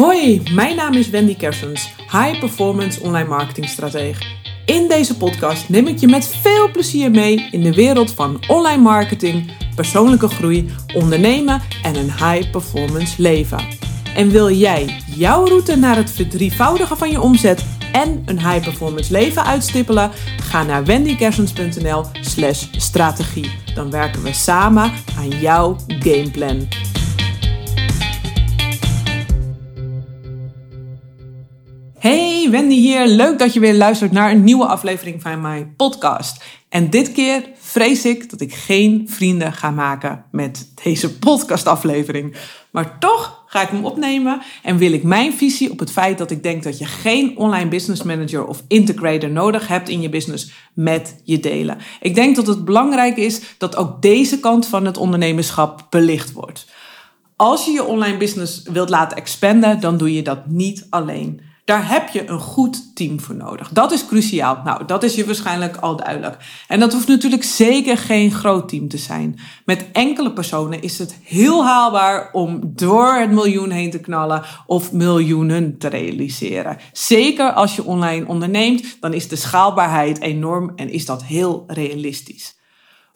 Hoi, mijn naam is Wendy Kersens, High Performance Online Marketing Stratege. In deze podcast neem ik je met veel plezier mee in de wereld van online marketing, persoonlijke groei, ondernemen en een high performance leven. En wil jij jouw route naar het verdrievoudigen van je omzet en een high performance leven uitstippelen? Ga naar wendykersens.nl/slash strategie. Dan werken we samen aan jouw gameplan. Wendy hier. Leuk dat je weer luistert naar een nieuwe aflevering van mijn podcast. En dit keer vrees ik dat ik geen vrienden ga maken met deze podcastaflevering. Maar toch ga ik hem opnemen en wil ik mijn visie op het feit dat ik denk dat je geen online business manager of integrator nodig hebt in je business met je delen. Ik denk dat het belangrijk is dat ook deze kant van het ondernemerschap belicht wordt. Als je je online business wilt laten expanden, dan doe je dat niet alleen. Daar heb je een goed team voor nodig. Dat is cruciaal. Nou, dat is je waarschijnlijk al duidelijk. En dat hoeft natuurlijk zeker geen groot team te zijn. Met enkele personen is het heel haalbaar om door het miljoen heen te knallen of miljoenen te realiseren. Zeker als je online onderneemt, dan is de schaalbaarheid enorm en is dat heel realistisch.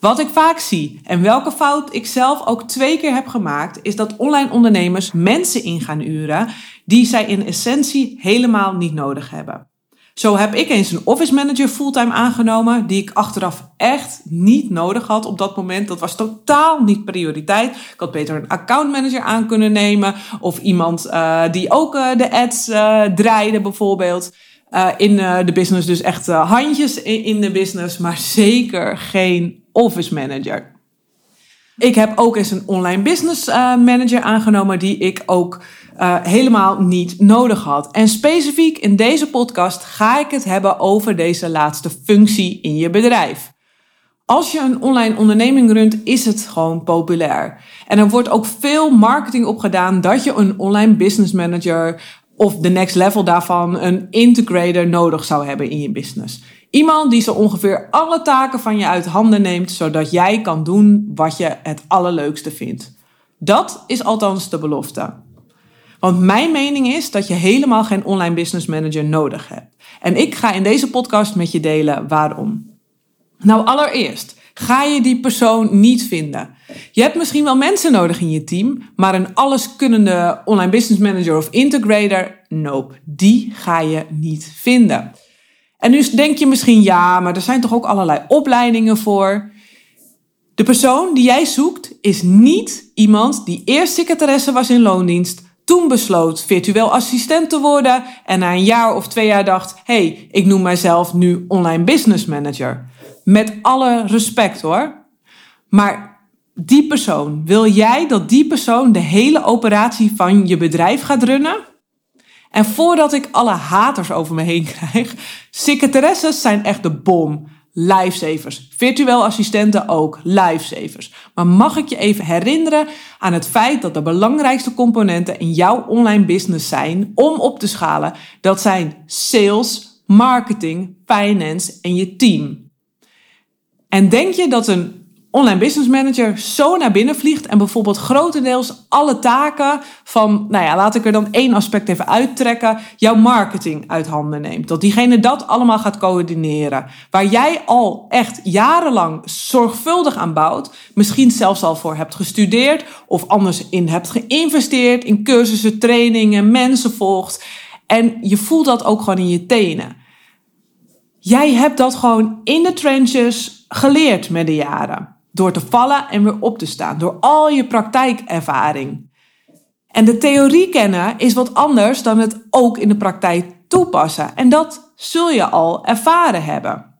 Wat ik vaak zie en welke fout ik zelf ook twee keer heb gemaakt, is dat online ondernemers mensen in gaan uren die zij in essentie helemaal niet nodig hebben. Zo heb ik eens een office manager fulltime aangenomen, die ik achteraf echt niet nodig had op dat moment. Dat was totaal niet prioriteit. Ik had beter een account manager aan kunnen nemen, of iemand uh, die ook uh, de ads uh, draaide, bijvoorbeeld. in de business, dus echt handjes in, in de business, maar zeker geen office manager. Ik heb ook eens een online business manager aangenomen, die ik ook uh, helemaal niet nodig had. En specifiek in deze podcast ga ik het hebben over deze laatste functie in je bedrijf. Als je een online onderneming runt, is het gewoon populair. En er wordt ook veel marketing op gedaan dat je een online business manager of de next level daarvan een integrator nodig zou hebben in je business. Iemand die zo ongeveer alle taken van je uit handen neemt, zodat jij kan doen wat je het allerleukste vindt. Dat is althans de belofte. Want mijn mening is dat je helemaal geen online business manager nodig hebt. En ik ga in deze podcast met je delen waarom. Nou, allereerst, ga je die persoon niet vinden. Je hebt misschien wel mensen nodig in je team, maar een alleskunnende online business manager of integrator, nope, die ga je niet vinden. En nu denk je misschien, ja, maar er zijn toch ook allerlei opleidingen voor. De persoon die jij zoekt is niet iemand die eerst secretaresse was in loondienst, toen besloot virtueel assistent te worden en na een jaar of twee jaar dacht: hey, ik noem mijzelf nu online business manager. Met alle respect hoor. Maar die persoon, wil jij dat die persoon de hele operatie van je bedrijf gaat runnen? En voordat ik alle haters over me heen krijg, secretaresses zijn echt de bom lifesavers. Virtueel assistenten ook, lifesavers. Maar mag ik je even herinneren aan het feit dat de belangrijkste componenten in jouw online business zijn om op te schalen? Dat zijn sales, marketing, finance en je team. En denk je dat een online business manager zo naar binnen vliegt en bijvoorbeeld grotendeels alle taken van, nou ja, laat ik er dan één aspect even uittrekken, jouw marketing uit handen neemt. Dat diegene dat allemaal gaat coördineren. Waar jij al echt jarenlang zorgvuldig aan bouwt, misschien zelfs al voor hebt gestudeerd of anders in hebt geïnvesteerd, in cursussen, trainingen, mensen volgt. En je voelt dat ook gewoon in je tenen. Jij hebt dat gewoon in de trenches geleerd met de jaren. Door te vallen en weer op te staan. Door al je praktijkervaring. En de theorie kennen is wat anders dan het ook in de praktijk toepassen. En dat zul je al ervaren hebben.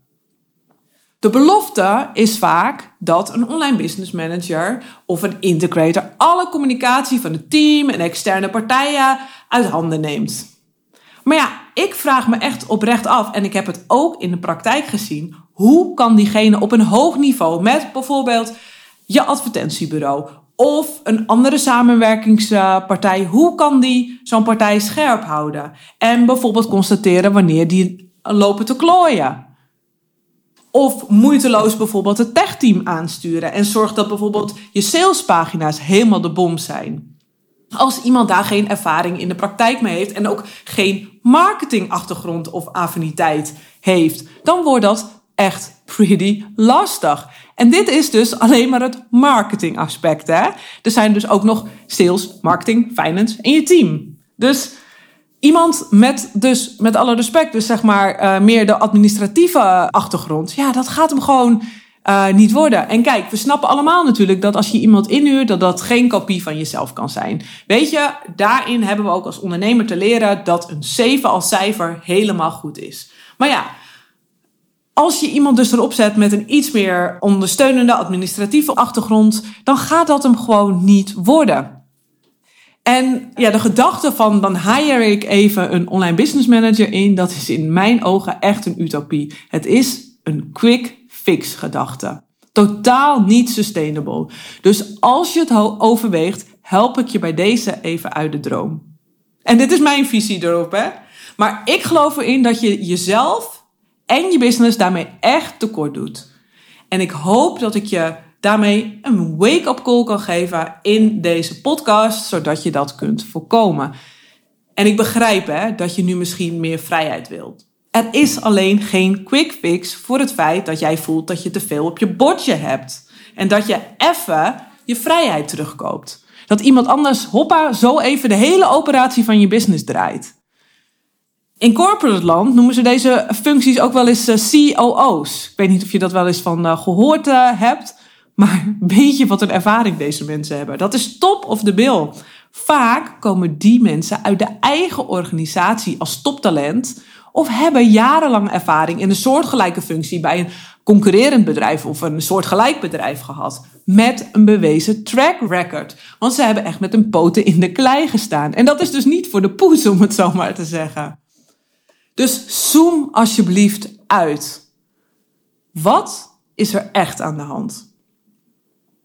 De belofte is vaak dat een online business manager of een integrator alle communicatie van het team en externe partijen uit handen neemt. Maar ja, ik vraag me echt oprecht af, en ik heb het ook in de praktijk gezien, hoe kan diegene op een hoog niveau met bijvoorbeeld je advertentiebureau of een andere samenwerkingspartij, hoe kan die zo'n partij scherp houden? En bijvoorbeeld constateren wanneer die lopen te klooien. Of moeiteloos bijvoorbeeld het techteam aansturen en zorg dat bijvoorbeeld je salespagina's helemaal de bom zijn. Als iemand daar geen ervaring in de praktijk mee heeft en ook geen marketingachtergrond of affiniteit heeft, dan wordt dat echt pretty lastig. En dit is dus alleen maar het marketingaspect. Hè? Er zijn dus ook nog sales, marketing, finance en je team. Dus iemand met, dus met alle respect, dus zeg maar uh, meer de administratieve achtergrond, ja, dat gaat hem gewoon uh, niet worden. En kijk, we snappen allemaal natuurlijk dat als je iemand inhuurt, dat dat geen kopie van jezelf kan zijn. Weet je, daarin hebben we ook als ondernemer te leren dat een 7 als cijfer helemaal goed is. Maar ja, als je iemand dus erop zet met een iets meer ondersteunende administratieve achtergrond, dan gaat dat hem gewoon niet worden. En ja, de gedachte van dan hire ik even een online business manager in, dat is in mijn ogen echt een utopie. Het is een quick fix gedachte. Totaal niet sustainable. Dus als je het overweegt, help ik je bij deze even uit de droom. En dit is mijn visie erop, hè. Maar ik geloof erin dat je jezelf en je business daarmee echt tekort doet. En ik hoop dat ik je daarmee een wake-up call kan geven in deze podcast, zodat je dat kunt voorkomen. En ik begrijp hè, dat je nu misschien meer vrijheid wilt. Er is alleen geen quick fix voor het feit dat jij voelt dat je te veel op je bordje hebt. En dat je even je vrijheid terugkoopt. Dat iemand anders, hoppa, zo even de hele operatie van je business draait. In corporate land noemen ze deze functies ook wel eens eh, COO's. Ik weet niet of je dat wel eens van uh, gehoord uh, hebt. Maar weet je wat een ervaring deze mensen hebben? Dat is top of the bill. Vaak komen die mensen uit de eigen organisatie als toptalent of hebben jarenlang ervaring in een soortgelijke functie bij een concurrerend bedrijf of een soortgelijk bedrijf gehad. Met een bewezen track record. Want ze hebben echt met hun poten in de klei gestaan. En dat is dus niet voor de poes, om het zo maar te zeggen. Dus zoom alsjeblieft uit. Wat is er echt aan de hand?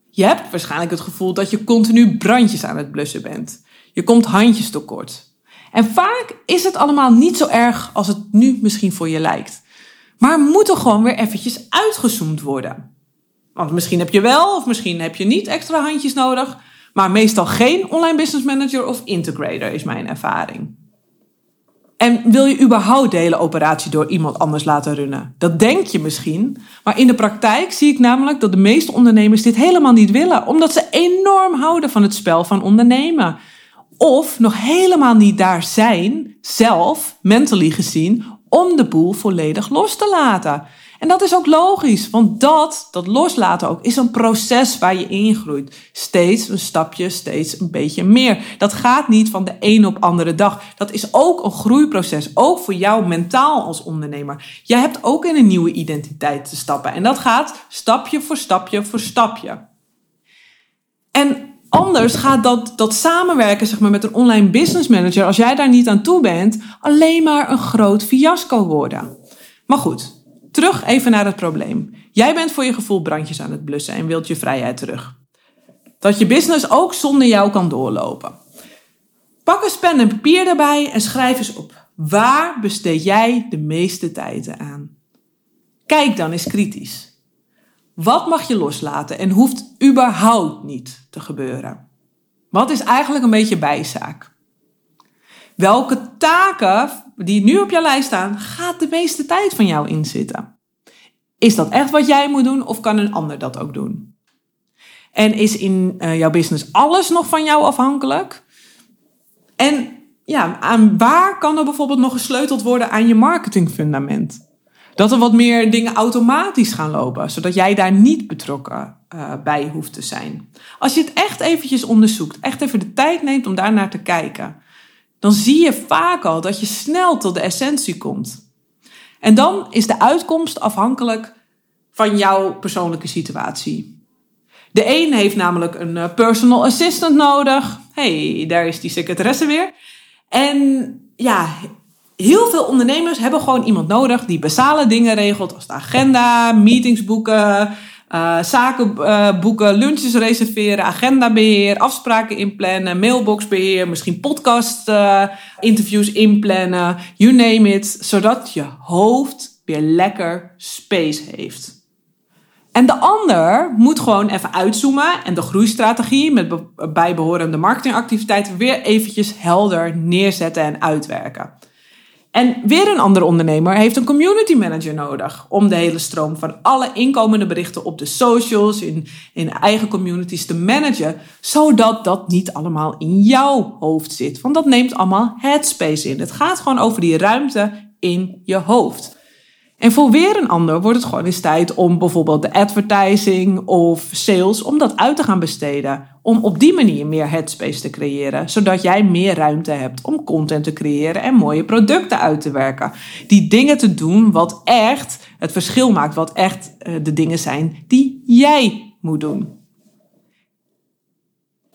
Je hebt waarschijnlijk het gevoel dat je continu brandjes aan het blussen bent. Je komt handjes tekort. En vaak is het allemaal niet zo erg als het nu misschien voor je lijkt. Maar moet er gewoon weer eventjes uitgezoomd worden. Want misschien heb je wel of misschien heb je niet extra handjes nodig. Maar meestal geen online business manager of integrator is mijn ervaring. En wil je überhaupt de hele operatie door iemand anders laten runnen? Dat denk je misschien. Maar in de praktijk zie ik namelijk dat de meeste ondernemers dit helemaal niet willen. Omdat ze enorm houden van het spel van ondernemen. Of nog helemaal niet daar zijn, zelf, mentally gezien, om de boel volledig los te laten. En dat is ook logisch, want dat, dat loslaten ook, is een proces waar je ingroeit. Steeds een stapje, steeds een beetje meer. Dat gaat niet van de een op andere dag. Dat is ook een groeiproces, ook voor jou mentaal als ondernemer. Jij hebt ook in een nieuwe identiteit te stappen en dat gaat stapje voor stapje voor stapje. En Anders gaat dat, dat samenwerken zeg maar, met een online business manager, als jij daar niet aan toe bent, alleen maar een groot fiasco worden. Maar goed, terug even naar het probleem. Jij bent voor je gevoel brandjes aan het blussen en wilt je vrijheid terug. Dat je business ook zonder jou kan doorlopen. Pak een pen en papier erbij en schrijf eens op. Waar besteed jij de meeste tijd aan? Kijk dan eens kritisch. Wat mag je loslaten en hoeft überhaupt niet te gebeuren? Wat is eigenlijk een beetje bijzaak? Welke taken die nu op jouw lijst staan, gaat de meeste tijd van jou inzitten? Is dat echt wat jij moet doen of kan een ander dat ook doen? En is in uh, jouw business alles nog van jou afhankelijk? En ja, aan waar kan er bijvoorbeeld nog gesleuteld worden aan je marketingfundament? Dat er wat meer dingen automatisch gaan lopen, zodat jij daar niet betrokken uh, bij hoeft te zijn. Als je het echt eventjes onderzoekt, echt even de tijd neemt om daar naar te kijken, dan zie je vaak al dat je snel tot de essentie komt. En dan is de uitkomst afhankelijk van jouw persoonlijke situatie. De een heeft namelijk een eh, personal assistant nodig. hey, daar is die secretaresse weer. En ja, heel veel ondernemers hebben gewoon iemand nodig die basale dingen regelt, als de agenda, meetings boeken, uh, zaken uh, boeken, lunches reserveren, agendabeheer, afspraken inplannen, mailboxbeheer, misschien podcast uh, interviews inplannen, you name it, zodat je hoofd weer lekker space heeft. En de ander moet gewoon even uitzoomen en de groeistrategie met bijbehorende marketingactiviteiten weer eventjes helder neerzetten en uitwerken. En weer een andere ondernemer heeft een community manager nodig om de hele stroom van alle inkomende berichten op de socials, in, in eigen communities te managen, zodat dat niet allemaal in jouw hoofd zit. Want dat neemt allemaal headspace in. Het gaat gewoon over die ruimte in je hoofd. En voor weer een ander wordt het gewoon eens tijd om bijvoorbeeld de advertising of sales, om dat uit te gaan besteden. Om op die manier meer headspace te creëren, zodat jij meer ruimte hebt om content te creëren en mooie producten uit te werken. Die dingen te doen wat echt het verschil maakt, wat echt eh, de dingen zijn die jij moet doen.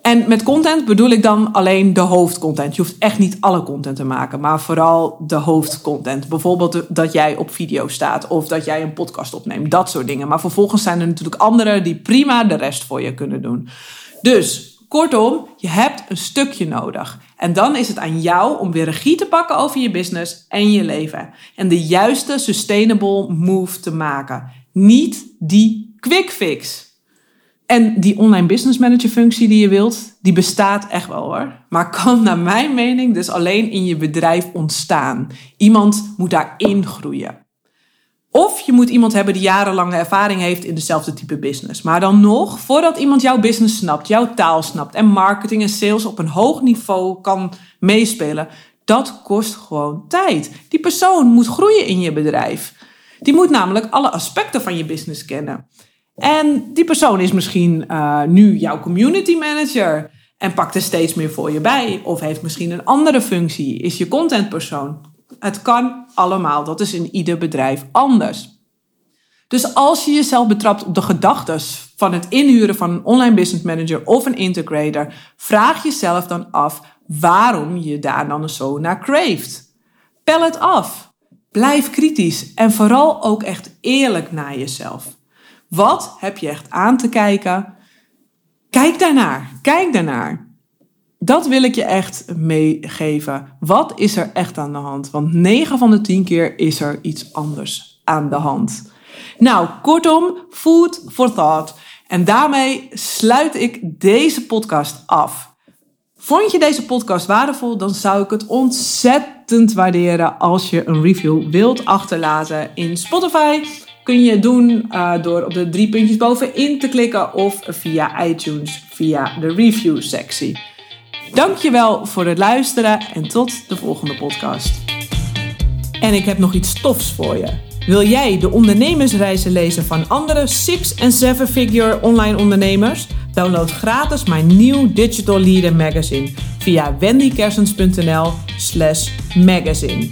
En met content bedoel ik dan alleen de hoofdcontent. Je hoeft echt niet alle content te maken, maar vooral de hoofdcontent. Bijvoorbeeld dat jij op video staat of dat jij een podcast opneemt, dat soort dingen. Maar vervolgens zijn er natuurlijk anderen die prima de rest voor je kunnen doen. Dus kortom, je hebt een stukje nodig. En dan is het aan jou om weer regie te pakken over je business en je leven. En de juiste sustainable move te maken. Niet die quick fix. En die online business manager functie die je wilt, die bestaat echt wel hoor. Maar kan naar mijn mening dus alleen in je bedrijf ontstaan. Iemand moet daarin groeien. Of je moet iemand hebben die jarenlange ervaring heeft in dezelfde type business. Maar dan nog, voordat iemand jouw business snapt, jouw taal snapt en marketing en sales op een hoog niveau kan meespelen, dat kost gewoon tijd. Die persoon moet groeien in je bedrijf. Die moet namelijk alle aspecten van je business kennen. En die persoon is misschien uh, nu jouw community manager en pakt er steeds meer voor je bij. Of heeft misschien een andere functie, is je contentpersoon. Het kan allemaal, dat is in ieder bedrijf anders. Dus als je jezelf betrapt op de gedachten van het inhuren van een online business manager of een integrator, vraag jezelf dan af waarom je daar dan zo naar craeft. Pel het af. Blijf kritisch en vooral ook echt eerlijk naar jezelf. Wat heb je echt aan te kijken? Kijk daarnaar. Kijk daarnaar. Dat wil ik je echt meegeven. Wat is er echt aan de hand? Want 9 van de 10 keer is er iets anders aan de hand. Nou, kortom, food for thought. En daarmee sluit ik deze podcast af. Vond je deze podcast waardevol? Dan zou ik het ontzettend waarderen als je een review wilt achterlaten in Spotify kun je doen uh, door op de drie puntjes bovenin te klikken of via iTunes via de review sectie. Dankjewel voor het luisteren en tot de volgende podcast. En ik heb nog iets tofs voor je. Wil jij de ondernemersreizen lezen van andere 6- en 7-figure online ondernemers? Download gratis mijn nieuw Digital Leader Magazine via wendykersens.nl/magazine.